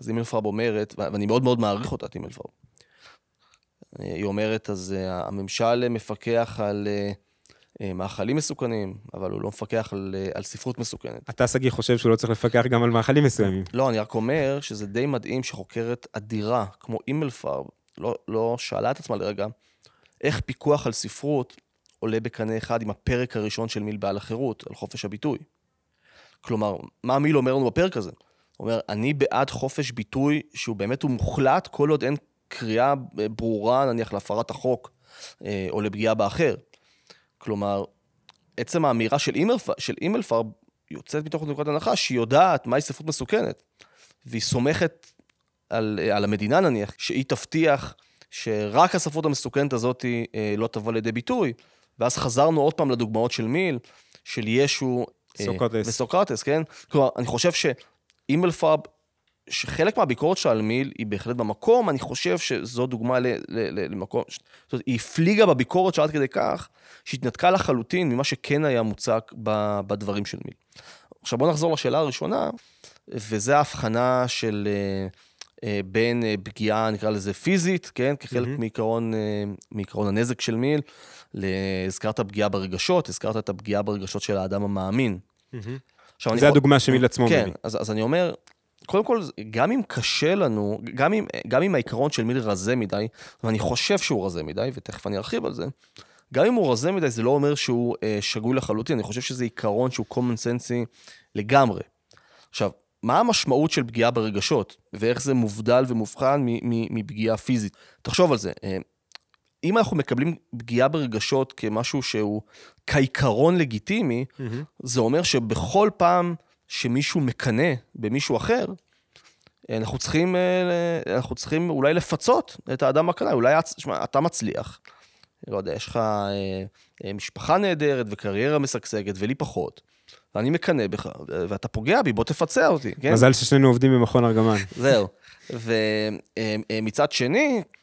אז אימלפרב אומרת, ואני מאוד מאוד מעריך אותה, את אימלפרב. אה, היא אומרת, אז אה, הממשל מפקח על מאכלים מסוכנים, אבל הוא לא מפקח על, על ספרות מסוכנת. אתה, שגיא, חושב שהוא לא צריך לפקח גם על מאכלים מסוימים. לא, אני רק אומר שזה די מדהים שחוקרת אדירה, כמו אימלפרב, לא, לא שאלה את עצמה לרגע, איך פיקוח על ספרות עולה בקנה אחד עם הפרק הראשון של מיל בעל החירות, על חופש הביטוי. כלומר, מה מיל אומר לנו בפרק הזה? אומר, אני בעד חופש ביטוי שהוא באמת הוא מוחלט, כל עוד אין קריאה ברורה, נניח, להפרת החוק אה, או לפגיעה באחר. כלומר, עצם האמירה של, אימלפ... של אימלפרב יוצאת מתוך נקודת הנחה שהיא יודעת מהי ספרות מסוכנת, והיא סומכת על, על המדינה נניח, שהיא תבטיח שרק הספרות המסוכנת הזאת אה, לא תבוא לידי ביטוי, ואז חזרנו עוד פעם לדוגמאות של מיל, של ישו אה, סוקרטס. וסוקרטס, כן? כלומר, אני חושב שאימלפרב, שחלק מהביקורת שלה על מיל היא בהחלט במקום, אני חושב שזו דוגמה ל, ל, ל, למקום, זאת אומרת, היא הפליגה בביקורת שלה עד כדי כך, שהתנתקה לחלוטין ממה שכן היה מוצק בדברים של מיל. עכשיו בואו נחזור לשאלה הראשונה, וזה ההבחנה של... אה, אה, בין פגיעה, נקרא לזה פיזית, כן? כחלק mm-hmm. מעיקרון, מעיקרון הנזק של מיל, הזכרת פגיעה ברגשות, הזכרת את הפגיעה ברגשות של האדם המאמין. עכשיו, זה הדוגמה יכול... שמיל עצמו כן, אז, אז אני אומר, קודם כל, גם אם קשה לנו, גם אם, גם אם העיקרון של מיל רזה מדי, ואני חושב שהוא רזה מדי, ותכף אני ארחיב על זה, גם אם הוא רזה מדי, זה לא אומר שהוא אה, שגוי לחלוטין, אני חושב שזה עיקרון שהוא common sense לגמרי. עכשיו, מה המשמעות של פגיעה ברגשות, ואיך זה מובדל ומובחן מפגיעה פיזית? תחשוב על זה. אה, אם אנחנו מקבלים פגיעה ברגשות כמשהו שהוא כעיקרון לגיטימי, mm-hmm. זה אומר שבכל פעם שמישהו מקנא במישהו אחר, אנחנו צריכים, אה, אנחנו צריכים אולי לפצות את האדם הקנאי, אולי שמה, אתה מצליח, לא יודע, יש לך אה, אה, משפחה נהדרת וקריירה משגשגת ולי פחות, ואני מקנא בך, ואתה פוגע בי, בוא תפצה אותי, כן? מזל ששנינו עובדים במכון ארגמן. זהו. ומצד שני, אה,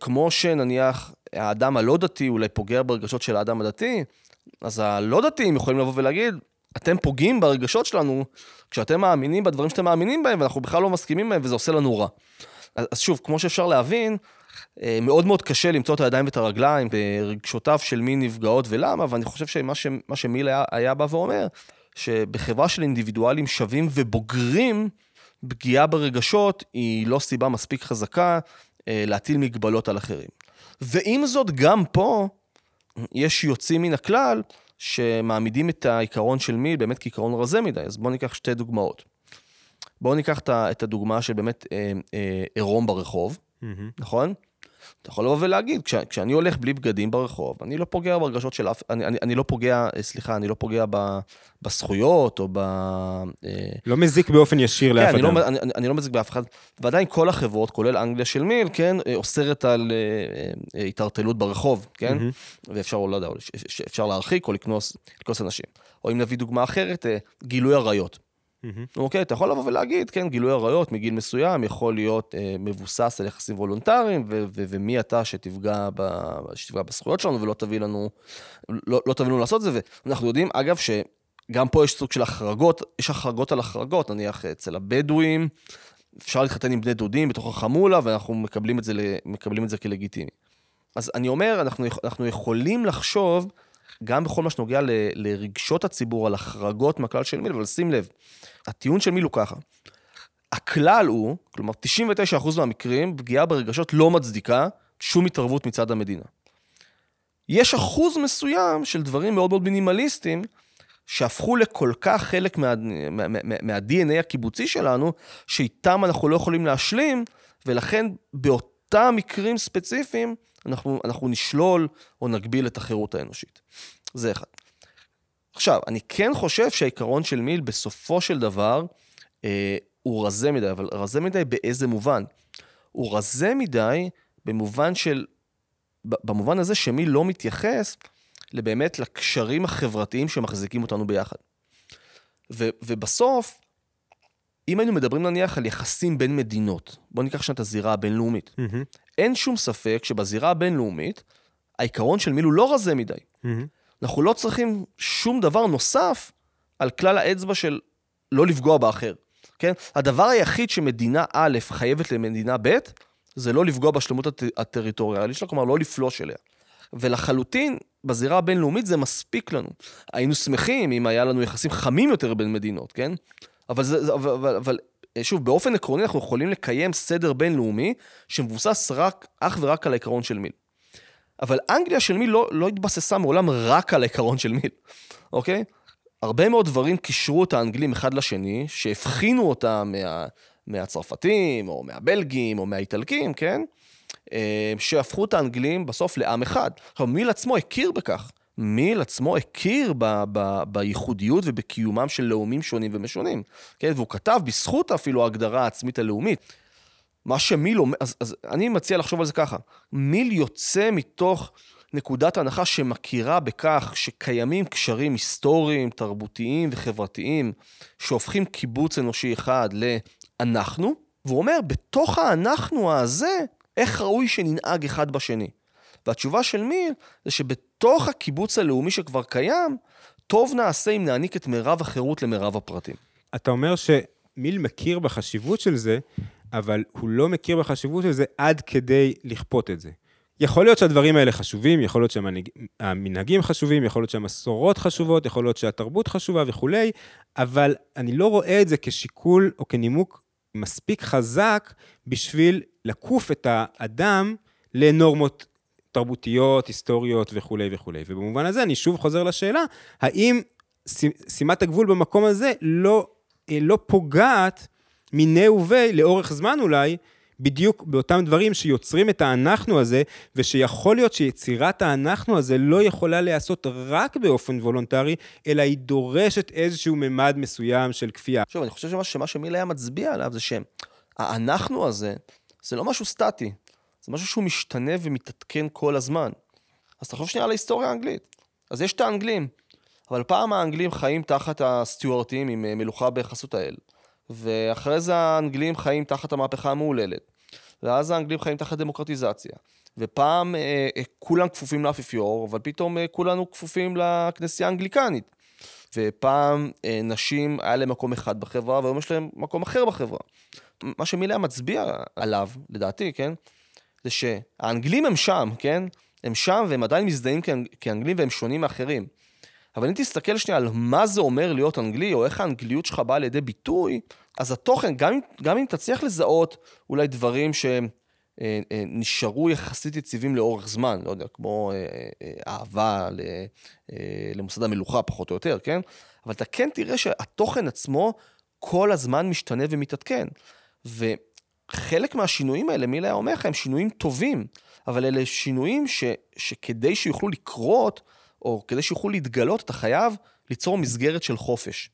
כמו שנניח האדם הלא דתי אולי פוגע ברגשות של האדם הדתי, אז הלא דתיים יכולים לבוא ולהגיד, אתם פוגעים ברגשות שלנו כשאתם מאמינים בדברים שאתם מאמינים בהם, ואנחנו בכלל לא מסכימים בהם, וזה עושה לנו רע. אז שוב, כמו שאפשר להבין, אה, מאוד מאוד קשה למצוא את הידיים ואת הרגליים ברגשותיו של מי נפגעות ולמה, ואני חושב שמה שמיל היה, היה בא ואומר, שבחברה של אינדיבידואלים שווים ובוגרים, פגיעה ברגשות היא לא סיבה מספיק חזקה אה, להטיל מגבלות על אחרים. ועם זאת, גם פה יש יוצאים מן הכלל שמעמידים את העיקרון של מיל באמת כעיקרון רזה מדי. אז בואו ניקח שתי דוגמאות. בואו ניקח את הדוגמה של באמת אה, אה, עירום ברחוב, mm-hmm. נכון? אתה יכול לבוא ולהגיד, כש, כשאני הולך בלי בגדים ברחוב, אני לא פוגע ברגשות של אף, אני, אני, אני לא פוגע, סליחה, אני לא פוגע ב, בזכויות או ב... אה, לא מזיק באופן ישיר כן, לאף אני לא אדם. לא, אני, אני לא מזיק באף אחד, ועדיין כל החברות, כולל אנגליה של מיל, כן, אה, אוסרת על אה, אה, התערטלות ברחוב, כן? Mm-hmm. ואפשר, לא יודע, אפשר להרחיק או לקנוס, לקנוס אנשים. או אם נביא דוגמה אחרת, אה, גילוי עריות. Mm-hmm. אוקיי, אתה יכול לבוא ולהגיד, כן, גילוי עריות מגיל מסוים יכול להיות אה, מבוסס על יחסים וולונטריים, ו- ו- ומי אתה שתפגע, ב- שתפגע בזכויות שלנו ולא תביא לנו, לא, לא תביא לנו לעשות את זה. ואנחנו יודעים, אגב, שגם פה יש סוג של החרגות, יש החרגות על החרגות, נניח אצל הבדואים, אפשר להתחתן עם בני דודים בתוך החמולה, ואנחנו מקבלים את זה, מקבלים את זה כלגיטימי. אז אני אומר, אנחנו, אנחנו יכולים לחשוב, גם בכל מה שנוגע ל, לרגשות הציבור, על החרגות מהכלל של מיל, אבל שים לב, הטיעון של מיל הוא ככה. הכלל הוא, כלומר 99% מהמקרים, פגיעה ברגשות לא מצדיקה שום התערבות מצד המדינה. יש אחוז מסוים של דברים מאוד מאוד מינימליסטיים, שהפכו לכל כך חלק מה, מה, מה, מה-DNA הקיבוצי שלנו, שאיתם אנחנו לא יכולים להשלים, ולכן באותם מקרים ספציפיים, אנחנו, אנחנו נשלול או נגביל את החירות האנושית. זה אחד. עכשיו, אני כן חושב שהעיקרון של מיל בסופו של דבר אה, הוא רזה מדי, אבל רזה מדי באיזה מובן? הוא רזה מדי במובן של, במובן הזה שמיל לא מתייחס באמת לקשרים החברתיים שמחזיקים אותנו ביחד. ו, ובסוף, אם היינו מדברים נניח על יחסים בין מדינות, בואו ניקח עכשיו את הזירה הבינלאומית. Mm-hmm. אין שום ספק שבזירה הבינלאומית, העיקרון של מיל הוא לא רזה מדי. Mm-hmm. אנחנו לא צריכים שום דבר נוסף על כלל האצבע של לא לפגוע באחר, כן? הדבר היחיד שמדינה א' חייבת למדינה ב', זה לא לפגוע בשלמות הט... הטריטוריאלית שלה, כלומר לא לפלוש אליה. ולחלוטין, בזירה הבינלאומית זה מספיק לנו. היינו שמחים אם היה לנו יחסים חמים יותר בין מדינות, כן? אבל, זה, אבל, אבל, אבל שוב, באופן עקרוני אנחנו יכולים לקיים סדר בינלאומי שמבוסס רק, אך ורק על העיקרון של מיל. אבל אנגליה של מיל לא, לא התבססה מעולם רק על העיקרון של מיל, אוקיי? הרבה מאוד דברים קישרו את האנגלים אחד לשני, שהבחינו אותם מה, מהצרפתים, או מהבלגים, או מהאיטלקים, כן? אה, שהפכו את האנגלים בסוף לעם אחד. עכשיו, מיל עצמו הכיר בכך. מיל עצמו הכיר ב, ב, בייחודיות ובקיומם של לאומים שונים ומשונים. כן? והוא כתב בזכות אפילו ההגדרה העצמית הלאומית. מה שמיל אומר, אז, אז אני מציע לחשוב על זה ככה. מיל יוצא מתוך נקודת הנחה שמכירה בכך שקיימים קשרים היסטוריים, תרבותיים וחברתיים שהופכים קיבוץ אנושי אחד לאנחנו, והוא אומר, בתוך האנחנו הזה, איך ראוי שננהג אחד בשני? והתשובה של מיר זה שבתוך הקיבוץ הלאומי שכבר קיים, טוב נעשה אם נעניק את מירב החירות למרב הפרטים. אתה אומר שמיל מכיר בחשיבות של זה, אבל הוא לא מכיר בחשיבות של זה עד כדי לכפות את זה. יכול להיות שהדברים האלה חשובים, יכול להיות שהמנהגים חשובים, יכול להיות שהמסורות חשובות, יכול להיות שהתרבות חשובה וכולי, אבל אני לא רואה את זה כשיקול או כנימוק מספיק חזק בשביל לכוף את האדם לנורמות תרבותיות, היסטוריות וכולי וכולי. ובמובן הזה אני שוב חוזר לשאלה, האם שימת הגבול במקום הזה לא, לא פוגעת מיניה וביה, לאורך זמן אולי, בדיוק באותם דברים שיוצרים את האנחנו הזה, ושיכול להיות שיצירת האנחנו הזה לא יכולה להיעשות רק באופן וולונטרי, אלא היא דורשת איזשהו ממד מסוים של כפייה. שוב, אני חושב שמה, שמה שמילה היה מצביע עליו זה שהאנחנו הזה, זה לא משהו סטטי, זה משהו שהוא משתנה ומתעדכן כל הזמן. אז תחשוב שנייה על ההיסטוריה האנגלית. אז יש את האנגלים, אבל פעם האנגלים חיים תחת הסטיוארטים עם אה, מלוכה בחסות האל. ואחרי זה האנגלים חיים תחת המהפכה המהוללת. ואז האנגלים חיים תחת דמוקרטיזציה. ופעם אה, אה, כולם כפופים לאפיפיור, אבל פתאום אה, כולנו כפופים לכנסייה האנגליקנית. ופעם אה, נשים היה להם מקום אחד בחברה, והיום יש להם מקום אחר בחברה. מה שמילה מצביע עליו, לדעתי, כן? זה שהאנגלים הם שם, כן? הם שם והם עדיין מזדהים כאנגלים והם שונים מאחרים. אבל אם תסתכל שנייה על מה זה אומר להיות אנגלי, או איך האנגליות שלך באה לידי ביטוי, אז התוכן, גם, גם אם תצליח לזהות אולי דברים שנשארו אה, אה, יחסית יציבים לאורך זמן, לא יודע, כמו אה, אהבה למוסד המלוכה, פחות או יותר, כן? אבל אתה כן תראה שהתוכן עצמו כל הזמן משתנה ומתעדכן. וחלק מהשינויים האלה, מילה היה אומר לך, הם שינויים טובים, אבל אלה שינויים ש, שכדי שיוכלו לקרות, או כדי שיוכלו להתגלות, אתה חייב ליצור מסגרת של חופש.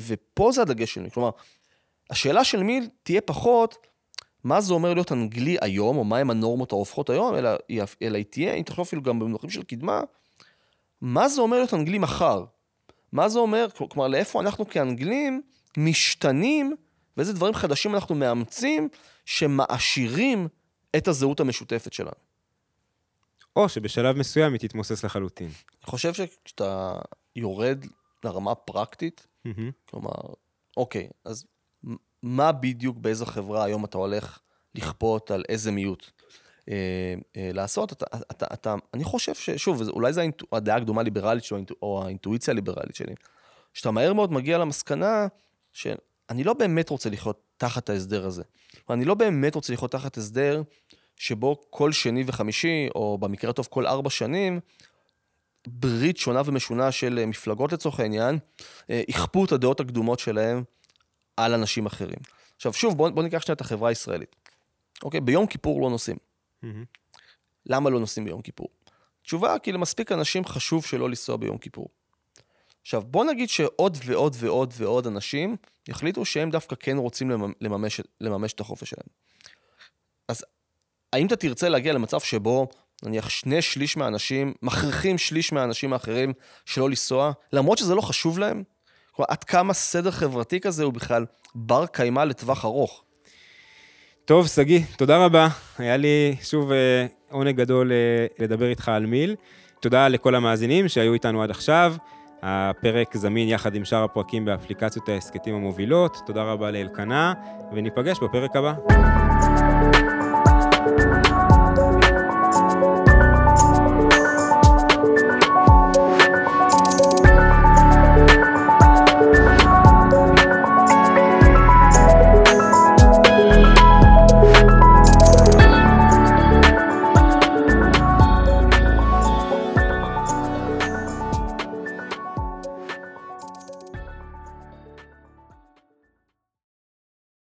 ופה זה הדגש שלי. כלומר, השאלה של מיל תהיה פחות מה זה אומר להיות אנגלי היום, או מהם הנורמות ההופכות היום, אלא, אלא היא תהיה, אם תחשוב אפילו גם במונחים של קדמה, מה זה אומר להיות אנגלי מחר? מה זה אומר, כלומר, לאיפה אנחנו כאנגלים משתנים, ואיזה דברים חדשים אנחנו מאמצים, שמעשירים את הזהות המשותפת שלנו. או שבשלב מסוים היא תתמוסס לחלוטין. אני חושב שכשאתה יורד לרמה פרקטית, mm-hmm. כלומר, אוקיי, אז מה בדיוק באיזו חברה היום אתה הולך לכפות על איזה מיעוט אה, אה, לעשות? אתה, אתה, אתה, אני חושב ששוב, אולי זו הדעה הקדומה הליברלית שלו, או האינטואיציה הליברלית שלי, שאתה מהר מאוד מגיע למסקנה שאני לא באמת רוצה לחיות תחת ההסדר הזה. אני לא באמת רוצה לחיות תחת הסדר שבו כל שני וחמישי, או במקרה הטוב כל ארבע שנים, ברית שונה ומשונה של אה, מפלגות לצורך העניין, אה, יכפו את הדעות הקדומות שלהם על אנשים אחרים. עכשיו שוב, בואו בוא ניקח שנייה את החברה הישראלית. אוקיי, ביום כיפור לא נוסעים. Mm-hmm. למה לא נוסעים ביום כיפור? תשובה, כי למספיק אנשים חשוב שלא לנסוע ביום כיפור. עכשיו, בוא נגיד שעוד ועוד ועוד ועוד אנשים יחליטו שהם דווקא כן רוצים לממש, לממש את החופש שלהם. אז האם אתה תרצה להגיע למצב שבו נניח שני שליש מהאנשים מכריחים שליש מהאנשים האחרים שלא לנסוע, למרות שזה לא חשוב להם? כלומר, עד כמה סדר חברתי כזה הוא בכלל בר קיימא לטווח ארוך? טוב, שגיא, תודה רבה. היה לי שוב אה, עונג גדול אה, לדבר איתך על מיל. תודה לכל המאזינים שהיו איתנו עד עכשיו. הפרק זמין יחד עם שאר הפרקים באפליקציות ההסכתים המובילות. תודה רבה לאלקנה, וניפגש בפרק הבא.